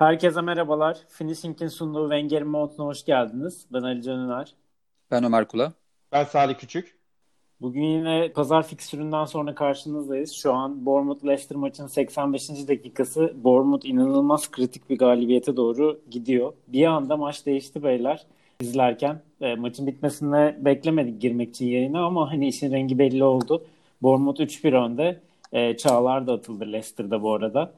Herkese merhabalar. Finishing'in sunduğu Wenger'in Mont'una hoş geldiniz. Ben Ali Can Üner. Ben Ömer Kula. Ben Salih Küçük. Bugün yine pazar fikstüründen sonra karşınızdayız. Şu an Bournemouth-Leicester maçının 85. dakikası. Bournemouth inanılmaz kritik bir galibiyete doğru gidiyor. Bir anda maç değişti beyler izlerken. E, maçın bitmesini beklemedik girmek için yayına ama hani işin rengi belli oldu. Bournemouth 3-1 önde. E, Çağlar da atıldı Leicester'da bu arada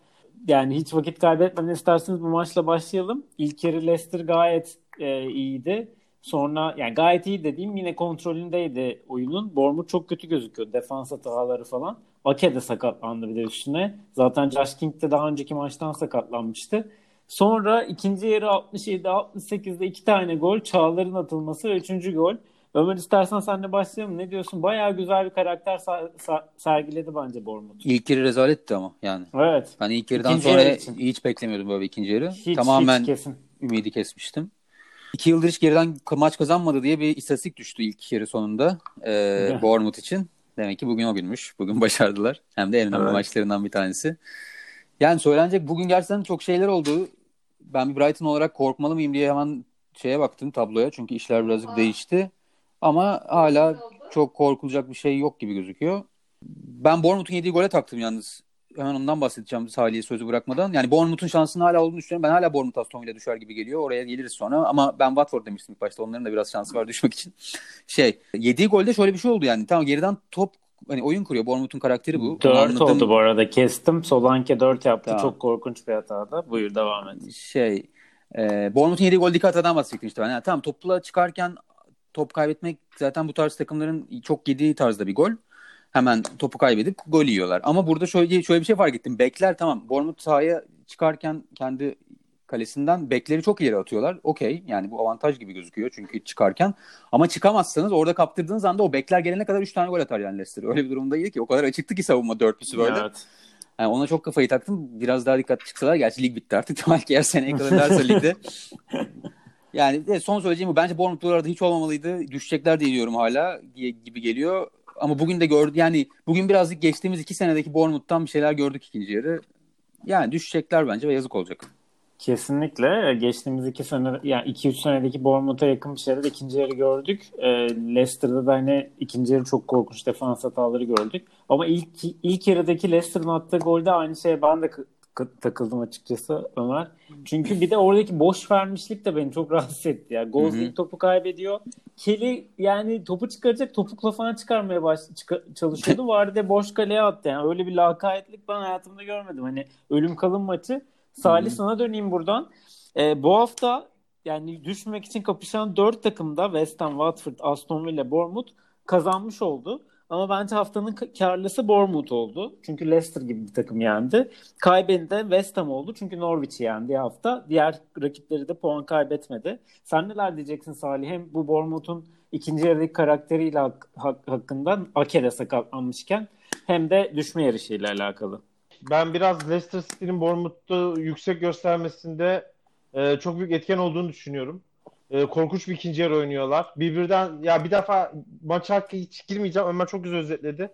yani hiç vakit kaybetmeden isterseniz bu maçla başlayalım. İlk yarı Leicester gayet e, iyiydi. Sonra yani gayet iyi dediğim yine kontrolündeydi oyunun. Bournemouth çok kötü gözüküyor. Defans hataları falan. Ake de sakatlandı bir de üstüne. Zaten Josh King de daha önceki maçtan sakatlanmıştı. Sonra ikinci yarı 67-68'de iki tane gol. Çağlar'ın atılması ve üçüncü gol. Ömer istersen sen de başlayalım. Ne diyorsun? Bayağı güzel bir karakter sa- sergiledi bence Bournemouth. İlk yarı rezaletti ama yani. Evet. Ben ilk yarıdan ikinci sonra yarı hiç beklemiyordum böyle ikinci yarı. Hiç, Tamamen hiç kesin. ümidi kesmiştim. İki yıldır hiç geriden maç kazanmadı diye bir istatistik düştü ilk yarı sonunda e, Bournemouth için. Demek ki bugün o günmüş. Bugün başardılar. Hem de en önemli evet. maçlarından bir tanesi. Yani söylenecek bugün gerçekten çok şeyler oldu. Ben bir Brighton olarak korkmalı mıyım diye hemen şeye baktım tabloya. Çünkü işler birazcık değişti. Ama hala çok korkulacak bir şey yok gibi gözüküyor. Ben Bournemouth'un yediği gole taktım yalnız. Hemen ondan bahsedeceğim Salih'e sözü bırakmadan. Yani Bournemouth'un şansının hala olduğunu düşünüyorum. Ben hala Bournemouth Aston Villa düşer gibi geliyor. Oraya geliriz sonra. Ama ben Watford demiştim ilk başta. Onların da biraz şansı var düşmek için. Şey, yediği golde şöyle bir şey oldu yani. Tamam geriden top hani oyun kuruyor. Bournemouth'un karakteri bu. 4 anladım. oldu bu arada. Kestim. Solanke 4 yaptı. Tamam. Çok korkunç bir hatada. Buyur devam et. Şey, e, Bournemouth'un yediği goldeki hatadan bahsedecektim işte ben. Yani, tamam topla çıkarken top kaybetmek zaten bu tarz takımların çok yediği tarzda bir gol. Hemen topu kaybedip gol yiyorlar. Ama burada şöyle şöyle bir şey fark ettim. Bekler tamam. Bournemouth sahaya çıkarken kendi kalesinden bekleri çok ileri atıyorlar. Okey yani bu avantaj gibi gözüküyor çünkü çıkarken. Ama çıkamazsanız orada kaptırdığınız anda o bekler gelene kadar 3 tane gol atar yani Leicester. Öyle bir durumdaydı ki o kadar açıktı ki savunma dörtlüsü böyle. Evet. Yani ona çok kafayı taktım. Biraz daha dikkat çıksalar. Gerçi lig bitti artık. Belki her seneye kalırlarsa ligde. Yani son söyleyeceğim bu. Bence Bournemouth bu arada hiç olmamalıydı. Düşecekler diye diyorum hala gibi geliyor. Ama bugün de gördü yani bugün birazcık geçtiğimiz iki senedeki Bournemouth'tan bir şeyler gördük ikinci yarı. Yani düşecekler bence ve yazık olacak. Kesinlikle. Geçtiğimiz iki sene yani iki üç senedeki Bournemouth'a yakın bir şeyler ikinci yarı gördük. E, Leicester'da da hani ikinci yarı çok korkunç defans hataları gördük. Ama ilk ilk yarıdaki Leicester'ın attığı golde aynı şeye ben de takıldım açıkçası Ömer. Çünkü bir de oradaki boş vermişlik de beni çok rahatsız etti. Yani Gosling topu kaybediyor. Kelly yani topu çıkaracak topukla falan çıkarmaya baş, çıka, çalışıyordu. Vardı boş kaleye attı. Yani öyle bir lakayetlik ben hayatımda görmedim. Hani ölüm kalım maçı. Salih sana döneyim buradan. Ee, bu hafta yani düşmek için kapışan dört takımda West Ham, Watford, Aston Villa, Bournemouth kazanmış oldu. Ama bence haftanın karlısı Bournemouth oldu. Çünkü Leicester gibi bir takım yendi. Kaybeden de West Ham oldu. Çünkü Norwich'i yendi hafta. Diğer rakipleri de puan kaybetmedi. Sen neler diyeceksin Salih? Hem bu Bournemouth'un ikinci yarıdaki karakteriyle hak, hak, hakkında Ake'de sakatlanmışken hem de düşme yarışıyla alakalı. Ben biraz Leicester City'nin Bournemouth'u yüksek göstermesinde e, çok büyük etken olduğunu düşünüyorum. E, korkunç bir ikinci yarı oynuyorlar. Birbirden ya bir defa maç hakkı hiç girmeyeceğim. Ömer çok güzel özetledi.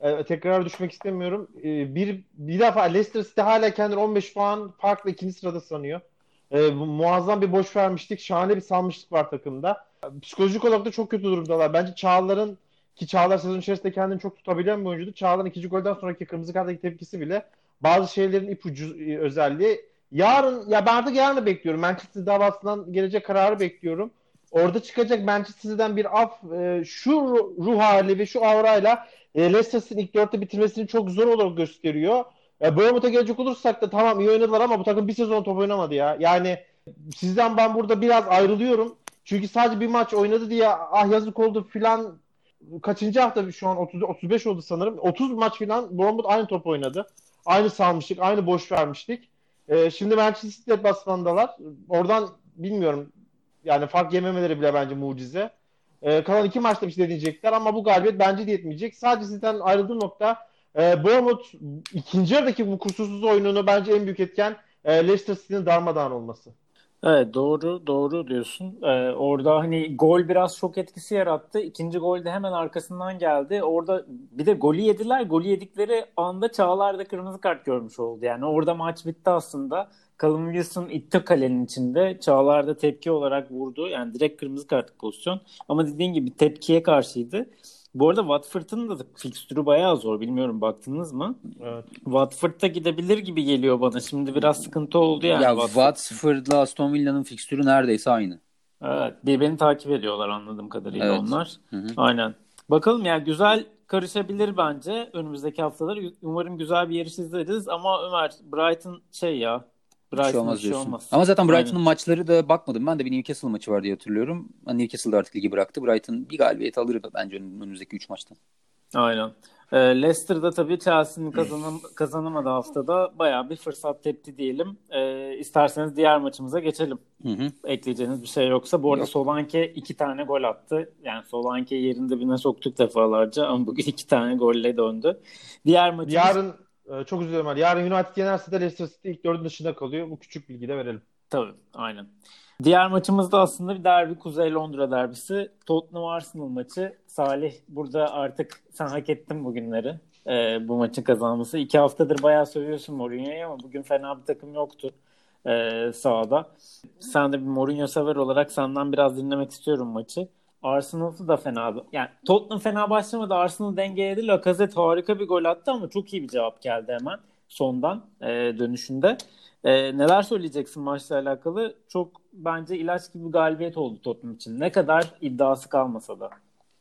E, tekrar düşmek istemiyorum. E, bir bir defa Leicester City hala kendini 15 puan farklı ikinci sırada sanıyor. E, muazzam bir boş vermiştik. Şahane bir salmışlık var takımda. Psikolojik olarak da çok kötü durumdalar. Bence Çağlar'ın ki Çağlar sezon içerisinde kendini çok tutabilen bir oyuncuydu. Çağlar'ın ikinci golden sonraki kırmızı kartdaki tepkisi bile bazı şeylerin ipucu e, özelliği Yarın ya ben artık yarın da bekliyorum. Manchester davasından gelecek kararı bekliyorum. Orada çıkacak Manchester City'den bir af e, şu ruh hali ve şu aurayla e, Leicester City'nin ilk dörtte bitirmesini çok zor olarak gösteriyor. E, Bournemouth'a gelecek olursak da tamam iyi oynadılar ama bu takım bir sezon top oynamadı ya. Yani sizden ben burada biraz ayrılıyorum. Çünkü sadece bir maç oynadı diye ah yazık oldu filan kaçıncı hafta şu an 30 35 oldu sanırım. 30 maç filan Bournemouth aynı top oynadı. Aynı salmıştık, aynı boş vermiştik. E, şimdi Manchester City deplasmandalar. Oradan bilmiyorum yani fark yememeleri bile bence mucize. E, kalan iki maçta bir şey deneyecekler ama bu galibiyet bence de yetmeyecek. Sadece sizden ayrıldığı nokta e, Bournemouth ikinci yarıdaki bu kusursuz oyununu bence en büyük etken e, Leicester City'nin darmadağın olması. Evet doğru doğru diyorsun. Ee, orada hani gol biraz şok etkisi yarattı. İkinci gol de hemen arkasından geldi. Orada bir de golü yediler. Golü yedikleri anda Çağlar da kırmızı kart görmüş oldu. Yani orada maç bitti aslında. Callum Wilson itti kalenin içinde. Çağlar da tepki olarak vurdu. Yani direkt kırmızı kartlık pozisyon. Ama dediğin gibi tepkiye karşıydı. Bu arada Watford'un da fikstürü bayağı zor. Bilmiyorum baktınız mı? Evet. Watford'da gidebilir gibi geliyor bana. Şimdi biraz sıkıntı oldu yani. Ya Watford. Watford'la Aston Villa'nın fikstürü neredeyse aynı. Evet. Birbirini takip ediyorlar anladığım kadarıyla evet. onlar. Hı hı. Aynen. Bakalım yani güzel karışabilir bence önümüzdeki haftalar. Umarım güzel bir yarış izleriz ama Ömer Brighton şey ya Brighton şey olmaz şey olmaz. Ama zaten Brighton'un maçları da bakmadım. Ben de bir Newcastle maçı var diye hatırlıyorum. Newcastle da artık ligi bıraktı. Brighton bir galibiyet alır bence önümüzdeki 3 maçtan. Aynen. E, Leicester'da tabii Chelsea'nin kazanam kazanamadığı haftada bayağı bir fırsat tepti diyelim. E, isterseniz diğer maçımıza geçelim. Hı hı. Ekleyeceğiniz bir şey yoksa. Bu arada Yok. Solanke iki tane gol attı. Yani Solanke yerinde birine soktuk defalarca ama bugün iki tane golle döndü. Diğer maçımız... Yarın e, çok üzülüyorum. Var. Yarın United yenerse de Leicester City ilk dördün dışında kalıyor. Bu küçük bilgi de verelim. Tabii aynen. Diğer maçımız da aslında bir derbi. Kuzey Londra derbisi. Tottenham Arsenal maçı. Salih burada artık sen hak ettin bugünleri. Ee, bu maçın kazanması. İki haftadır bayağı sövüyorsun Mourinho'yu ama bugün fena bir takım yoktu e, sahada. Sen de bir Mourinho sever olarak senden biraz dinlemek istiyorum maçı. Arsenal'ı da fena. Yani Tottenham fena başlamadı. Arsenal dengeledi. Lacazette harika bir gol attı ama çok iyi bir cevap geldi hemen sondan e, dönüşünde. E, neler söyleyeceksin maçla alakalı? Çok bence ilaç gibi bir galibiyet oldu Tottenham için. Ne kadar iddiası kalmasa da.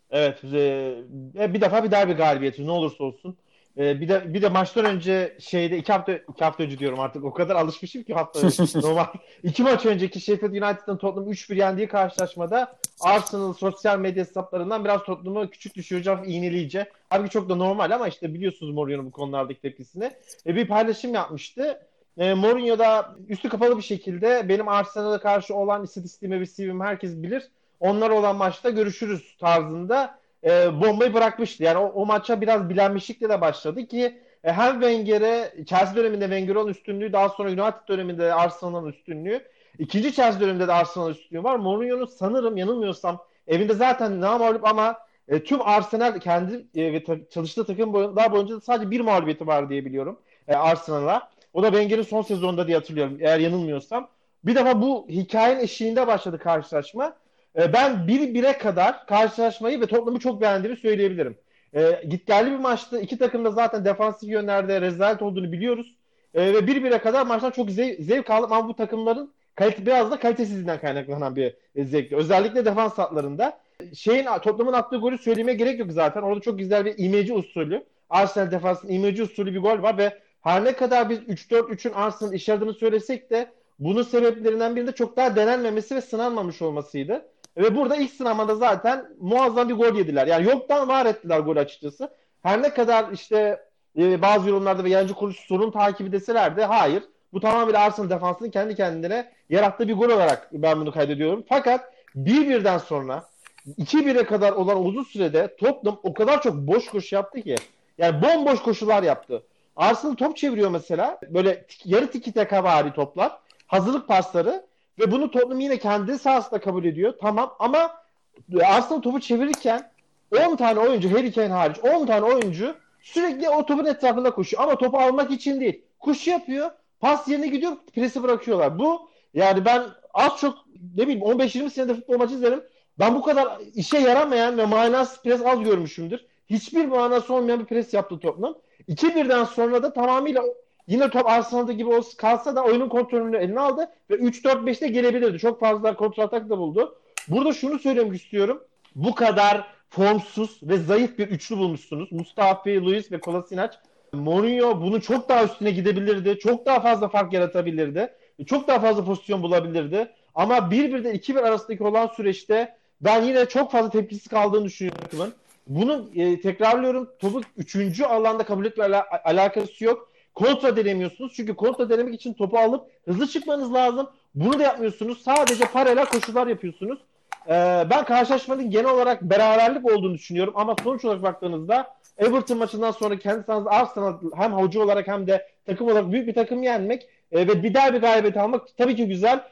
Evet. E, bir defa bir derbi galibiyeti ne olursa olsun. E, bir de bir de maçtan önce şeyde iki hafta iki hafta önce diyorum artık o kadar alışmışım ki hafta normal iki maç önceki Sheffield United'ın Tottenham 3-1 yendiği karşılaşmada Arsenal sosyal medya hesaplarından biraz Tottenham'ı küçük düşüreceğim iğneleyici. Abi çok da normal ama işte biliyorsunuz Mourinho'nun bu konulardaki tepkisini. E, bir paylaşım yapmıştı. E, Mourinho da üstü kapalı bir şekilde benim Arsenal'a karşı olan istatistiğimi ve CV'mi herkes bilir. Onlar olan maçta görüşürüz tarzında e, bombayı bırakmıştı. Yani o, o maça biraz bilenmişlikle de başladı ki e, hem Wenger'e Chelsea döneminde Wenger'ın üstünlüğü daha sonra United döneminde Arsenal'ın üstünlüğü ikinci Chelsea döneminde de Arsenal üstünlüğü var. Mourinho'nun sanırım yanılmıyorsam evinde zaten ne mağlup ama e, tüm Arsenal kendi e, ve çalıştığı takım boy- daha boyunca da sadece bir mağlubiyeti var diye biliyorum e, Arsenal'a. O da Wenger'in son sezonunda diye hatırlıyorum eğer yanılmıyorsam. Bir defa bu hikayenin eşiğinde başladı karşılaşma. E, ben bir bire kadar karşılaşmayı ve toplamı çok beğendiğimi söyleyebilirim. E, gitgelli bir maçtı. İki takım da zaten defansif yönlerde rezalet olduğunu biliyoruz. E, ve bir bire kadar maçtan çok zev- zevk aldım ama bu takımların kalite, biraz da kalitesizliğinden kaynaklanan bir zevkti. Özellikle defans hatlarında. Şeyin toplamın attığı golü söylemeye gerek yok zaten. Orada çok güzel bir imece usulü. Arsenal defansının imece usulü bir gol var ve her ne kadar biz 3-4-3'ün Arsenal iş yaradığını söylesek de bunun sebeplerinden biri de çok daha denenmemesi ve sınanmamış olmasıydı. Ve burada ilk sınamada zaten muazzam bir gol yediler. Yani yoktan var ettiler gol açıkçası. Her ne kadar işte e, bazı yorumlarda ve yancı kuruluş sorun takibi deseler de hayır. Bu tamamıyla Arsenal defansının kendi kendine yarattığı bir gol olarak ben bunu kaydediyorum. Fakat bir birden sonra 2-1'e kadar olan uzun sürede Tottenham o kadar çok boş koşu yaptı ki. Yani bomboş koşular yaptı. Arsenal top çeviriyor mesela. Böyle yarı tiki taka vari toplar. Hazırlık pasları. Ve bunu Tottenham yine kendi sahasında kabul ediyor. Tamam ama Arsenal topu çevirirken 10 tane oyuncu Harry Kane hariç 10 tane oyuncu sürekli o topun etrafında koşuyor. Ama topu almak için değil. Koşu yapıyor. Pas yerine gidiyor. Presi bırakıyorlar. Bu yani ben az çok ne bileyim 15-20 senede futbol maçı izlerim. Ben bu kadar işe yaramayan ve manasız pres az görmüşümdür. Hiçbir manası olmayan bir pres yaptı Tottenham. 2-1'den sonra da tamamıyla Yine top Arsenal'da gibi olsa kalsa da oyunun kontrolünü eline aldı ve 3-4-5'te gelebilirdi. Çok fazla kontratak da buldu. Burada şunu söylemek istiyorum. Bu kadar formsuz ve zayıf bir üçlü bulmuşsunuz. Mustafi, Luis ve Kolasinac. Mourinho bunu çok daha üstüne gidebilirdi. Çok daha fazla fark yaratabilirdi. Çok daha fazla pozisyon bulabilirdi. Ama 1-1'den 2-1 arasındaki olan süreçte ben yine çok fazla tepkisiz kaldığını düşünüyorum. Bunu e, tekrarlıyorum. Topu 3. alanda kabul etme al- alakası yok kontra denemiyorsunuz. Çünkü kontra denemek için topu alıp hızlı çıkmanız lazım. Bunu da yapmıyorsunuz. Sadece paralel koşular yapıyorsunuz. Ee, ben karşılaşmanın genel olarak beraberlik olduğunu düşünüyorum. Ama sonuç olarak baktığınızda Everton maçından sonra kendi sahanızda Arsenal hem hoca olarak hem de takım olarak büyük bir takım yenmek e, ve bir daha bir galibiyet almak tabii ki güzel.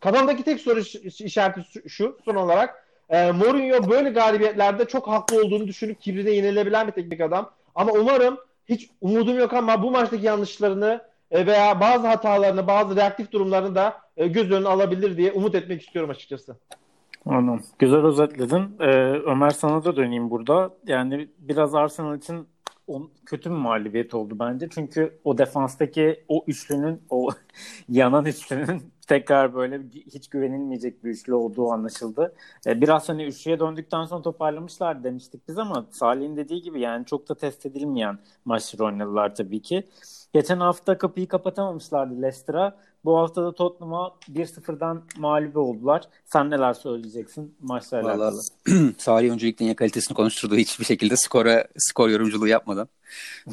Kafamdaki tek soru işareti şu son olarak. E, Mourinho böyle galibiyetlerde çok haklı olduğunu düşünüp kibrine yenilebilen bir teknik adam. Ama umarım hiç umudum yok ama bu maçtaki yanlışlarını e, veya bazı hatalarını, bazı reaktif durumlarını da e, göz önüne alabilir diye umut etmek istiyorum açıkçası. Anladım. Güzel özetledin. Ee, Ömer sana da döneyim burada. Yani biraz Arsenal için kötü bir mağlubiyet oldu bence. Çünkü o defanstaki o üçlünün, o yanan üçlünün tekrar böyle hiç güvenilmeyecek bir üçlü olduğu anlaşıldı. Ee, biraz hani üçlüye döndükten sonra toparlamışlar demiştik biz ama Salih'in dediği gibi yani çok da test edilmeyen maçlar oynadılar tabii ki. Geçen hafta kapıyı kapatamamışlardı Leicester'a. Bu hafta da Tottenham'a 1-0'dan mağlup oldular. Sen neler söyleyeceksin maçla alakalı? Salih öncelikle yine kalitesini konuşturduğu hiçbir şekilde skora skor yorumculuğu yapmadan.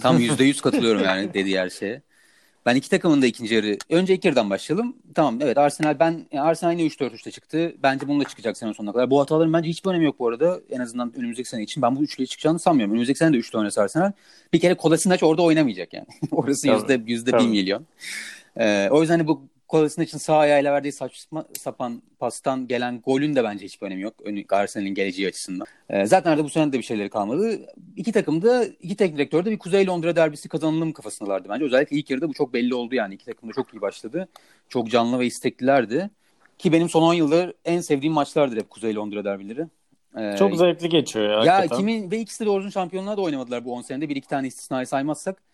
Tam %100 katılıyorum yani dediği her şeye. Ben iki takımın da ikinci yarı. Önce ilk yarıdan başlayalım. Tamam evet Arsenal ben yani Arsenal yine 3-4-3'te çıktı. Bence bununla çıkacak sene sonuna kadar. Bu hataların bence hiçbir önemi yok bu arada. En azından önümüzdeki sene için. Ben bu üçlüye çıkacağını sanmıyorum. Önümüzdeki sene de üçlü oynasa Arsenal. Bir kere Kolasinac orada oynamayacak yani. Orası yüzde yüzde bir milyon. Ee, o yüzden hani bu Kolasinac için sağ ayağıyla verdiği saçma sapan pastan gelen golün de bence hiçbir önemi yok. Arsenal'in geleceği açısından. Ee, zaten arada bu sene de bir şeyleri kalmadı. İki takım da, iki teknik direktör de bir Kuzey Londra derbisi kazanalım kafasındalardı bence. Özellikle ilk yarıda bu çok belli oldu yani. İki takım da çok iyi başladı. Çok canlı ve isteklilerdi. Ki benim son 10 yıldır en sevdiğim maçlardır hep Kuzey Londra derbileri. Ee, çok zevkli geçiyor ya. Ya kimin ve ikisi de doğru şampiyonluğa da oynamadılar bu 10 senede. Bir iki tane istisnayı saymazsak.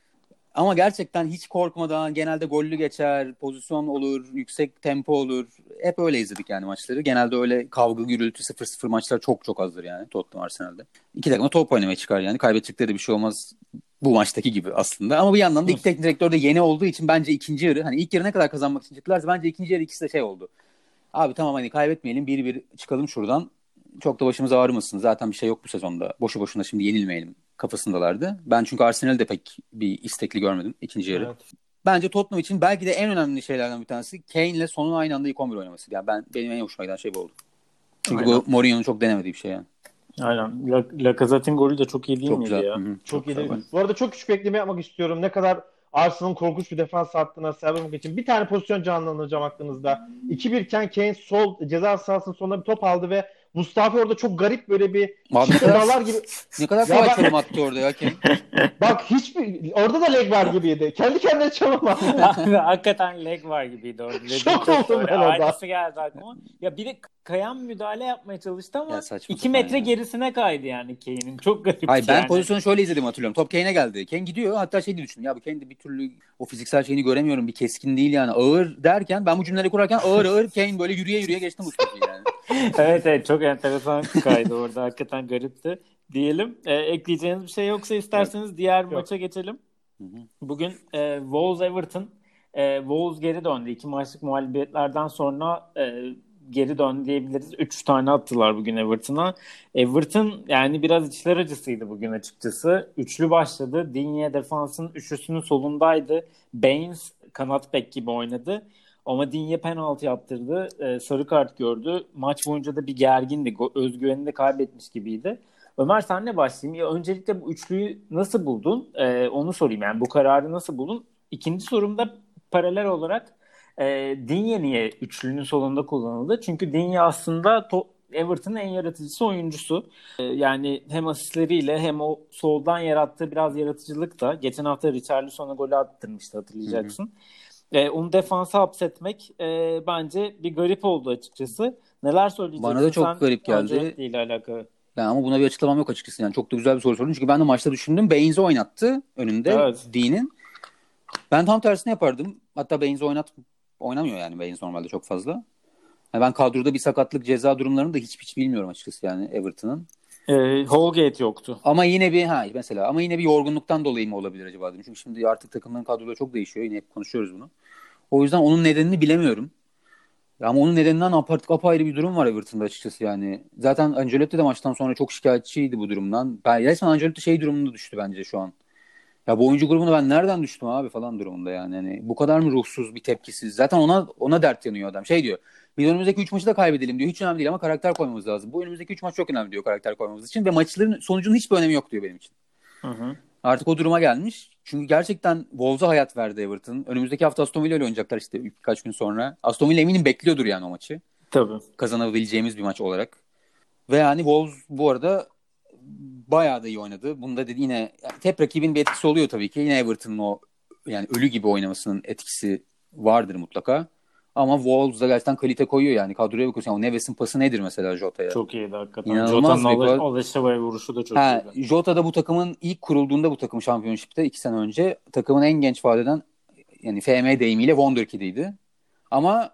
Ama gerçekten hiç korkmadan genelde gollü geçer, pozisyon olur, yüksek tempo olur. Hep öyle izledik yani maçları. Genelde öyle kavga, gürültü, 0-0 maçlar çok çok azdır yani Tottenham Arsenal'de. İki takım top oynamaya çıkar yani. Kaybedecekleri de bir şey olmaz bu maçtaki gibi aslında. Ama bir yandan da iki teknik direktör de yeni olduğu için bence ikinci yarı hani ilk yarı ne kadar kazanmak için çıktılarsa bence ikinci yarı ikisi de şey oldu. Abi tamam hani kaybetmeyelim bir bir çıkalım şuradan. Çok da başımız ağrımasın. Zaten bir şey yok bu sezonda. Boşu boşuna şimdi yenilmeyelim kafasındalardı. Ben çünkü Arsenal'de pek bir istekli görmedim ikinci yarı. Evet. Bence Tottenham için belki de en önemli şeylerden bir tanesi Kane ile sonun aynı anda ilk 11 oynaması. Yani ben benim en hoşuma giden şey bu oldu. Çünkü Aynen. bu Mourinho'nun çok denemediği bir şey yani. Aynen. La, Lacazette'in golü de çok iyi değil çok miydi güzel. ya? Hı-hı. Çok, çok iyi değil. Bu arada çok küçük bekleme yapmak istiyorum. Ne kadar Arsenal'ın korkunç bir defans hattına sahip için bir tane pozisyon canlanacağım aklınızda. 2-1 iken Kane sol ceza sahasının sonunda bir top aldı ve Mustafa orada çok garip böyle bir Abi kadar, gibi. Ne kadar kolay çalım attı orada ya Kane. Bak hiçbir orada da leg var gibiydi. Kendi kendine çalım attı. Hakikaten leg var gibiydi orada. Şok oldum ben orada. Aynısı geldi aklıma. Ya bir de kayan müdahale yapmaya çalıştı ama 2 metre yani. gerisine kaydı yani Kane'in. Çok garip Hayır ben yani. pozisyonu şöyle izledim hatırlıyorum. Top Kane'e geldi. Kane gidiyor. Hatta şey diye düşündüm. Ya bu Kane'de bir türlü o fiziksel şeyini göremiyorum. Bir keskin değil yani. Ağır derken ben bu cümleleri kurarken ağır ağır Kane böyle yürüye yürüye geçti Mustafa'yı yani. evet evet çok enteresan kaydı orada. Hakikaten garipti. Diyelim. E, ekleyeceğiniz bir şey yoksa isterseniz evet. diğer Yok. maça geçelim. Bugün e, Wolves Everton e, Wolves geri döndü. İki maçlık muhalefetlerden sonra e, geri dön diyebiliriz. Üç tane attılar bugün Everton'a. Everton yani biraz içler acısıydı bugün açıkçası. Üçlü başladı. Digne defansın üçlüsünün solundaydı. Baines kanat bek gibi oynadı. Ama Digne penaltı yaptırdı. E, sarı kart gördü. Maç boyunca da bir gergindi. Özgüvenini de kaybetmiş gibiydi. Ömer senle başlayayım. Ya öncelikle bu üçlüyü nasıl buldun? E, onu sorayım. Yani bu kararı nasıl buldun? İkinci sorumda paralel olarak e, Digne niye üçlünün solunda kullanıldı? Çünkü Digne aslında to- Everton'ın en yaratıcısı oyuncusu. E, yani hem asistleriyle hem o soldan yarattığı biraz yaratıcılık da geçen hafta Richarlison'a golü attırmıştı hatırlayacaksın. Hı hı. E, onu defansa hapsetmek e, bence bir garip oldu açıkçası. Neler söyleyeceksin? Bana da çok Sen garip geldi. ile alakalı. Yani ama buna bir açıklamam yok açıkçası. Yani çok da güzel bir soru sordun. Çünkü ben de maçta düşündüm. Baines'i oynattı önünde evet. Dean'in. Ben tam tersini yapardım. Hatta Baines'i oynat oynamıyor yani Baines normalde çok fazla. Yani ben kadroda bir sakatlık ceza durumlarını da hiç hiç bilmiyorum açıkçası yani Everton'ın. E, Holgate yoktu. Ama yine bir ha mesela ama yine bir yorgunluktan dolayı mı olabilir acaba dedim. Çünkü şimdi artık takımların kadroları çok değişiyor. Yine hep konuşuyoruz bunu. O yüzden onun nedenini bilemiyorum. Ama onun nedeninden apart apayrı bir durum var Everton'da açıkçası yani. Zaten Ancelotti de maçtan sonra çok şikayetçiydi bu durumdan. Ben resmen Ancelotti şey durumunda düştü bence şu an. Ya bu oyuncu grubuna ben nereden düştüm abi falan durumunda yani. yani bu kadar mı ruhsuz bir tepkisiz? Zaten ona ona dert yanıyor adam. Şey diyor. Biz önümüzdeki 3 maçı da kaybedelim diyor. Hiç önemli değil ama karakter koymamız lazım. Bu önümüzdeki 3 maç çok önemli diyor karakter koymamız için ve maçların sonucunun hiçbir önemi yok diyor benim için. Hı hı. Artık o duruma gelmiş. Çünkü gerçekten Wolves'a hayat verdi Everton. Önümüzdeki hafta Aston Villa ile oynayacaklar işte birkaç gün sonra. Aston Villa eminim bekliyordur yani o maçı. Tabii. Kazanabileceğimiz bir maç olarak. Ve yani Wolves bu arada bayağı da iyi oynadı. Bunda dedi yine hep rakibin bir etkisi oluyor tabii ki. Yine Everton'ın o yani ölü gibi oynamasının etkisi vardır mutlaka. Ama Wolves da gerçekten kalite koyuyor yani. Kadroya bakıyorsun. Yani o Neves'in pası nedir mesela Jota'ya? Çok iyiydi hakikaten. İnanılmaz Jota'nın. Alışava'ya vuruşu da çok Ha, iyiydi. Jota da bu takımın ilk kurulduğunda bu takım şampiyonşipte iki sene önce takımın en genç vadeden yani FM deyimiyle Wonderkid'iydi. Ama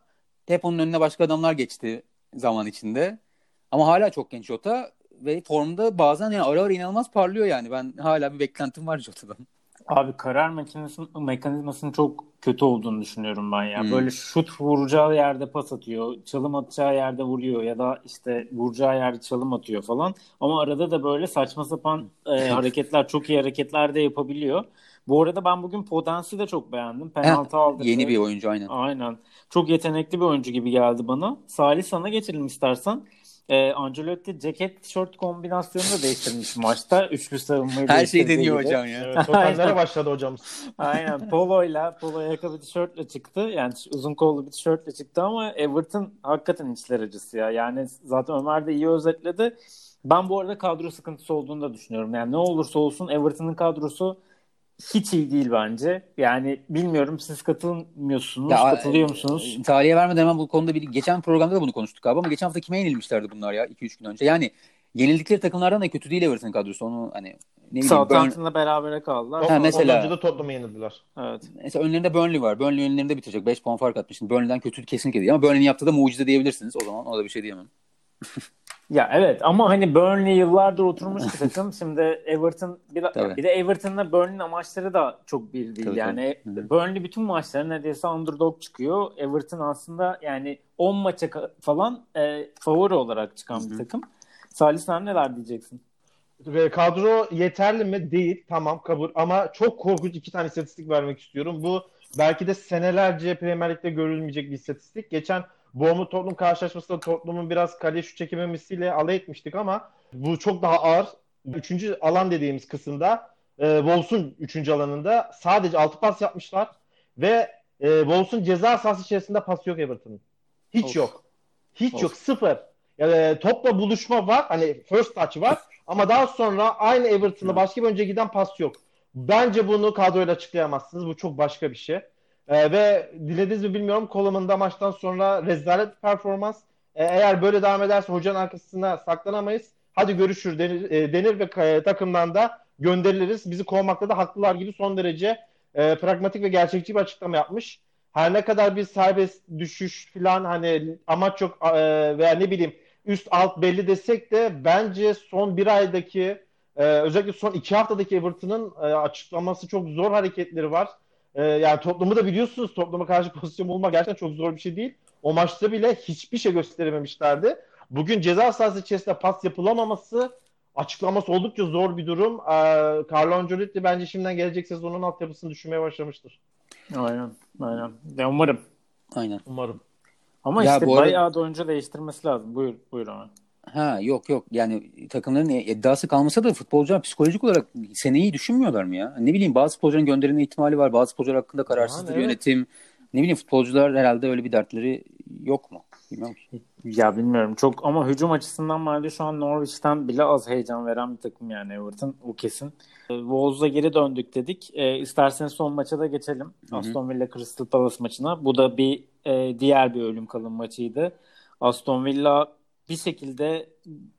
hep onun önüne başka adamlar geçti zaman içinde. Ama hala çok genç Jota ve formda bazen yani ara ara inanılmaz parlıyor yani. Ben hala bir beklentim var Jota'dan. Abi karar makinesinin mekanizmasının çok kötü olduğunu düşünüyorum ben ya. Hmm. Böyle şut vuracağı yerde pas atıyor, çalım atacağı yerde vuruyor ya da işte vuracağı yerde çalım atıyor falan. Ama arada da böyle saçma sapan e, hareketler, çok iyi hareketler de yapabiliyor. Bu arada ben bugün Podens'i de çok beğendim. Penaltı aldı. Yeni bir oyuncu aynen. Aynen. Çok yetenekli bir oyuncu gibi geldi bana. Salih sana geçelim istersen. Ee, Ancelotti ceket tişört kombinasyonunu da değiştirmiş maçta. Üçlü savunmayı Her şey deniyor gibi. hocam ya. Evet, Aynen. başladı hocamız. Aynen. Poloyla, polo yaka bir tişörtle çıktı. Yani uzun kollu bir tişörtle çıktı ama Everton hakikaten içler acısı ya. Yani zaten Ömer de iyi özetledi. Ben bu arada kadro sıkıntısı olduğunu da düşünüyorum. Yani ne olursa olsun Everton'ın kadrosu hiç iyi değil bence. Yani bilmiyorum siz katılmıyorsunuz, Ya, katılıyor musunuz? e, Tarihe vermeden hemen bu konuda bir geçen programda da bunu konuştuk abi ama geçen hafta kime yenilmişlerdi bunlar ya 2-3 gün önce. Yani yenildikleri takımlardan da kötü değil Everton kadrosu. Onu hani ne bileyim Burn, Southampton'la berabere kaldılar. Ha, mesela- Ondan önce de Tottenham'ı yenildiler. Evet. mesela önlerinde Burnley var. Burnley önlerinde bitirecek. 5 puan fark atmış. Şimdi Burnley'den kötü kesinlikle değil ama Burnley'in yaptığı da mucize diyebilirsiniz. O zaman o da bir şey diyemem. Ya evet ama hani Burnley yıllardır oturmuş bir takım. Şimdi Everton bir, Tabii. bir de Everton'la Burnley'nin amaçları da çok bir değil. Tabii, yani tabii. Burnley bütün maçları neredeyse underdog çıkıyor. Everton aslında yani 10 maça falan e, favori olarak çıkan bir takım. Salih sen neler diyeceksin? Ve kadro yeterli mi? Değil. Tamam kabul. Ama çok korkunç iki tane istatistik vermek istiyorum. Bu belki de senelerce Premier Lig'de görülmeyecek bir istatistik. Geçen Bournemouth Tottenham karşılaşmasında Tottenham'ın biraz kaleye şut çekememesiyle alay etmiştik ama bu çok daha ağır. Üçüncü alan dediğimiz kısımda e, Wolves'un üçüncü alanında sadece altı pas yapmışlar ve e, Wolves'un ceza sahası içerisinde pas yok Everton'ın. Hiç Of. yok. Hiç Of. yok. Sıfır. Yani topla buluşma var. Hani first touch var. Ama daha sonra aynı Everton'da başka bir önce giden pas yok. Bence bunu kadroyla açıklayamazsınız. Bu çok başka bir şey. Ee, ve dilediniz mi bilmiyorum Coleman'ın da maçtan sonra rezalet performans. Ee, eğer böyle devam ederse hocanın arkasına saklanamayız. Hadi görüşür denir, e, denir ve e, takımdan da gönderiliriz. Bizi kovmakta da haklılar gibi son derece e, pragmatik ve gerçekçi bir açıklama yapmış. Her ne kadar bir serbest düşüş falan hani amaç yok e, veya ne bileyim üst alt belli desek de bence son bir aydaki e, özellikle son iki haftadaki Everton'ın e, açıklaması çok zor hareketleri var. E, yani toplumu da biliyorsunuz topluma karşı pozisyon bulmak gerçekten çok zor bir şey değil. O maçta bile hiçbir şey gösterememişlerdi. Bugün ceza sahası içerisinde pas yapılamaması açıklaması oldukça zor bir durum. E, Carlo Ancelotti bence şimdiden gelecek sezonun altyapısını düşünmeye başlamıştır. Aynen. Aynen. Ya umarım. Aynen. Umarım. Ama Ya işte arada- bayağı da oyuncu değiştirmesi lazım. Buyur, buyur ama. Ha yok yok yani takımların iddiası kalmasa da futbolcular psikolojik olarak seneyi düşünmüyorlar mı ya? Ne bileyim bazı futbolcuların gönderilme ihtimali var. Bazı futbolcular hakkında kararsızdır evet. yönetim. Ne bileyim futbolcular herhalde öyle bir dertleri yok mu? Bilmiyorum ki. Ya bilmiyorum çok ama hücum açısından bence şu an Norwich'ten bile az heyecan veren bir takım yani Everton o kesin. E, Wolves'a geri döndük dedik. E, isterseniz son maça da geçelim. Hı hı. Aston Villa Crystal Palace maçına. Bu da bir e, diğer bir ölüm kalım maçıydı. Aston Villa bir şekilde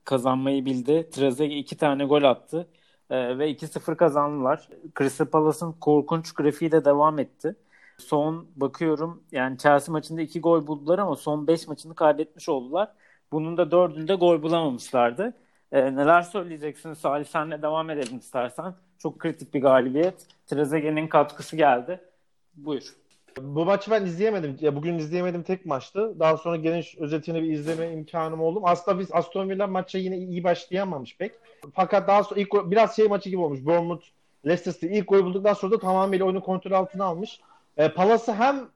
kazanmayı bildi. Trezeguet iki tane gol attı E, ve 2-0 kazandılar. Crystal Palace'ın korkunç grafiği de devam etti. Son bakıyorum yani Chelsea maçında iki gol buldular ama son 5 maçını kaybetmiş oldular. Bunun da dördünde gol bulamamışlardı. Ee, neler söyleyeceksiniz Salih senle devam edelim istersen. Çok kritik bir galibiyet. Trezeguet'in katkısı geldi. Buyur. Bu maçı ben izleyemedim. Ya bugün izleyemedim tek maçtı. Daha sonra geniş özetini bir izleme imkanım oldu. Aslında biz Aston Villa maça yine iyi başlayamamış pek. Fakat daha sonra ilk biraz şey maçı gibi olmuş. Bournemouth Leicester City ilk golü bulduktan sonra da tamamıyla oyunu kontrol altına almış. E, Palace'ı hem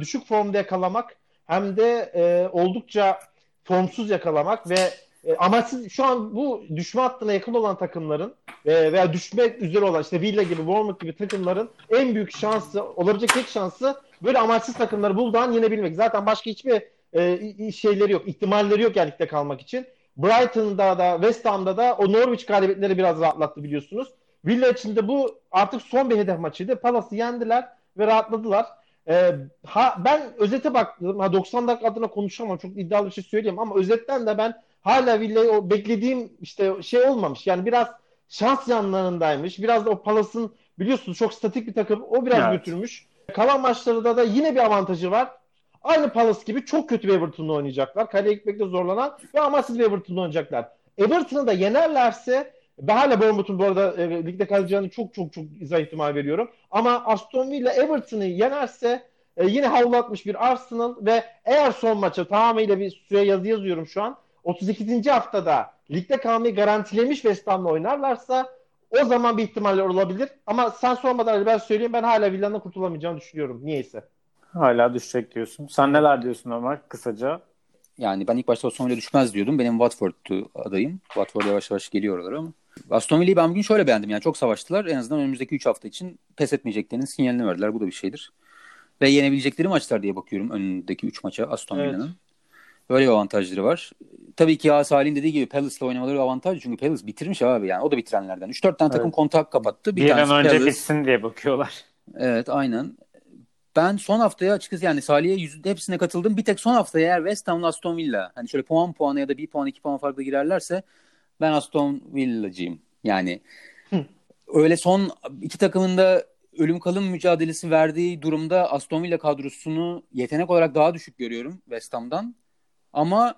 düşük formda yakalamak hem de e, oldukça formsuz yakalamak ve e, amaçsız şu an bu düşme hattına yakın olan takımların e, veya düşmek üzere olan işte Villa gibi Bournemouth gibi takımların en büyük şansı olabilecek tek şansı böyle amaçsız takımları bulduğun yenebilmek. Zaten başka hiçbir e, şeyleri yok, ihtimalleri yok yani ligde kalmak için. Brighton'da da West Ham'da da o Norwich galibiyetleri biraz rahatlattı biliyorsunuz. Villa için de bu artık son bir hedef maçıydı. Palace'ı yendiler ve rahatladılar. Ee, ha, ben özete baktım. Ha 90 dakika adına konuşamam. Çok iddialı bir şey söyleyeyim ama özetten de ben hala Villa'yı o beklediğim işte şey olmamış. Yani biraz şans yanlarındaymış. Biraz da o Palas'ın biliyorsunuz çok statik bir takım. O biraz Evet. götürmüş. Kalan maçlarda da yine bir avantajı var. Aynı Palace gibi çok kötü bir Everton'la oynayacaklar. Kaleye gitmekte zorlanan ve amaçsız bir Everton'la oynayacaklar. Everton'ı da yenerlerse ben hala Bournemouth'un bu arada e, ligde kalacağını çok çok çok izah ihtimal veriyorum. Ama Aston Villa Everton'ı yenerse e, yine havlatmış bir Arsenal ve eğer son maça tamamıyla bir süre yazı yazıyorum şu an. 32. haftada ligde kalmayı garantilemiş West Ham'la oynarlarsa o zaman bir ihtimaller olabilir. Ama sen sormadan ben söyleyeyim ben hala Villa'nın kurtulamayacağını düşünüyorum. Niyeyse. Hala düşecek diyorsun. Sen neler diyorsun Ömer kısaca? Yani ben ilk başta Aston Villa düşmez diyordum. Benim Watford'tu adayım. Watford yavaş yavaş geliyorlar ama. Aston Villa'yı ben bugün şöyle beğendim. Yani çok savaştılar. En azından önümüzdeki 3 hafta için pes etmeyeceklerinin sinyalini verdiler. Bu da bir şeydir. Ve yenebilecekleri maçlar diye bakıyorum önündeki 3 maça Aston Evet. Böyle bir avantajları var. Tabii ki ya Salih'in dediği gibi Palace'la oynamaları avantaj. Çünkü Palace bitirmiş abi yani. O da bitirenlerden. 3-4 tane takım Evet. kontak kapattı. Bir, Bir, an önce Palace. bitsin diye bakıyorlar. Evet aynen. Ben son haftaya açıkçası yani Salih'e yüzde hepsine katıldım. Bir tek son haftaya eğer West Ham'la Aston Villa hani şöyle puan puana ya da bir puan iki puan farklı girerlerse ben Aston Villa'cıyım. Yani öyle son iki takımın da ölüm kalım mücadelesi verdiği durumda Aston Villa kadrosunu yetenek olarak daha düşük görüyorum West Ham'dan. Ama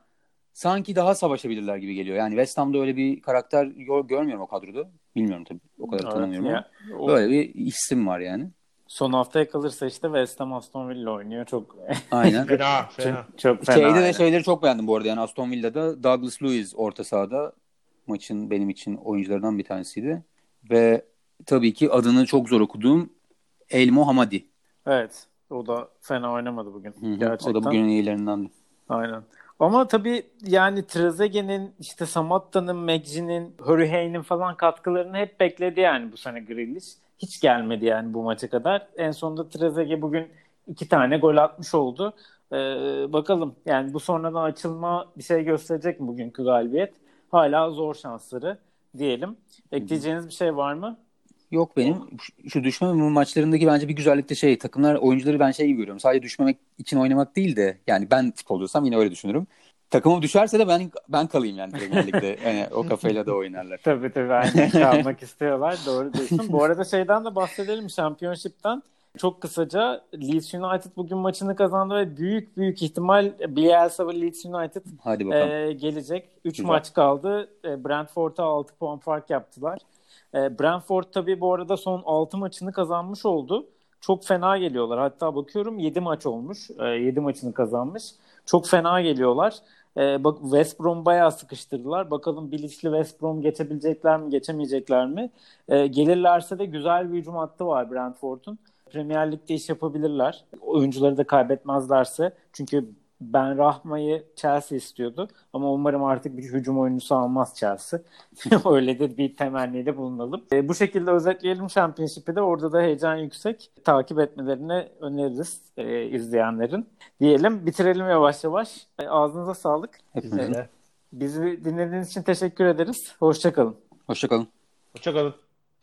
sanki daha savaşabilirler gibi geliyor. Yani West Ham'da öyle bir karakter gör- görmüyorum o kadroda. Bilmiyorum tabii. O kadar Evet, tanımıyorum ama. ya, o Böyle bir isim var yani. Son haftaya kalırsa işte West Ham Aston Villa oynuyor. Çok Aynen. Fena, fena. çok, çok fena. Şeyde de şeyleri çok beğendim bu arada. Yani Aston Villa'da Douglas Luiz orta sahada maçın benim için oyuncularından bir tanesiydi. Ve tabii ki adını çok zor okuduğum Elmo Hamadi. Evet. O da fena oynamadı bugün. Hı hı. Gerçekten. O da bugünün iyilerinden. Aynen. Ama tabii yani Trezeguet'in, işte Samatta'nın, McGinn'in, Hurricane'in falan katkılarını hep bekledi yani bu sene Grealish. Hiç gelmedi yani bu maça kadar. En sonunda Trezeguet bugün iki tane gol atmış oldu. Ee, bakalım yani bu sonradan açılma bir şey gösterecek mi bugünkü galibiyet? Hala zor şansları diyelim. Ekleyeceğiniz bir şey var mı? Yok benim şu- düşme maçlarındaki bence bir güzellik de şey takımlar oyuncuları ben şey görüyorum. Sadece düşmemek için oynamak değil de yani ben futbolcuysam yine öyle düşünürüm. Takımım düşerse de ben ben kalayım yani Premier Lig'de. Yani o kafayla da oynarlar. Tabii tabii aynen kalmak istiyorlar. Doğru diyorsun. Bu arada şeyden de bahsedelim Championship'ten. Çok kısaca Leeds United bugün maçını kazandı ve büyük büyük ihtimal Bielsa ve Leeds United Hadi bakalım. e, gelecek. 3 Güzel. maç kaldı. E, Brentford'a 6 puan fark yaptılar. E, Brentford tabii bu arada son 6 maçını kazanmış oldu. Çok fena geliyorlar. Hatta bakıyorum 7 maç olmuş. E, 7 maçını kazanmış. Çok fena geliyorlar. E, bak West Brom bayağı sıkıştırdılar. Bakalım bilinçli West Brom geçebilecekler mi, geçemeyecekler mi? E, gelirlerse de güzel bir hücum hattı var Brentford'un. Premier Lig'de iş yapabilirler. Oyuncuları da kaybetmezlerse. Çünkü Ben Rahma'yı Chelsea istiyordu. Ama umarım artık bir hücum oyuncusu almaz Chelsea. Öyle de bir temennide bulunalım. E, bu şekilde özetleyelim Championship'i de. Orada da heyecan yüksek. Takip etmelerini öneririz e, izleyenlerin. Diyelim bitirelim yavaş yavaş. E, ağzınıza sağlık. Hepimizin. Evet. Bizi dinlediğiniz için teşekkür ederiz. Hoşçakalın. Hoşçakalın. Hoşçakalın.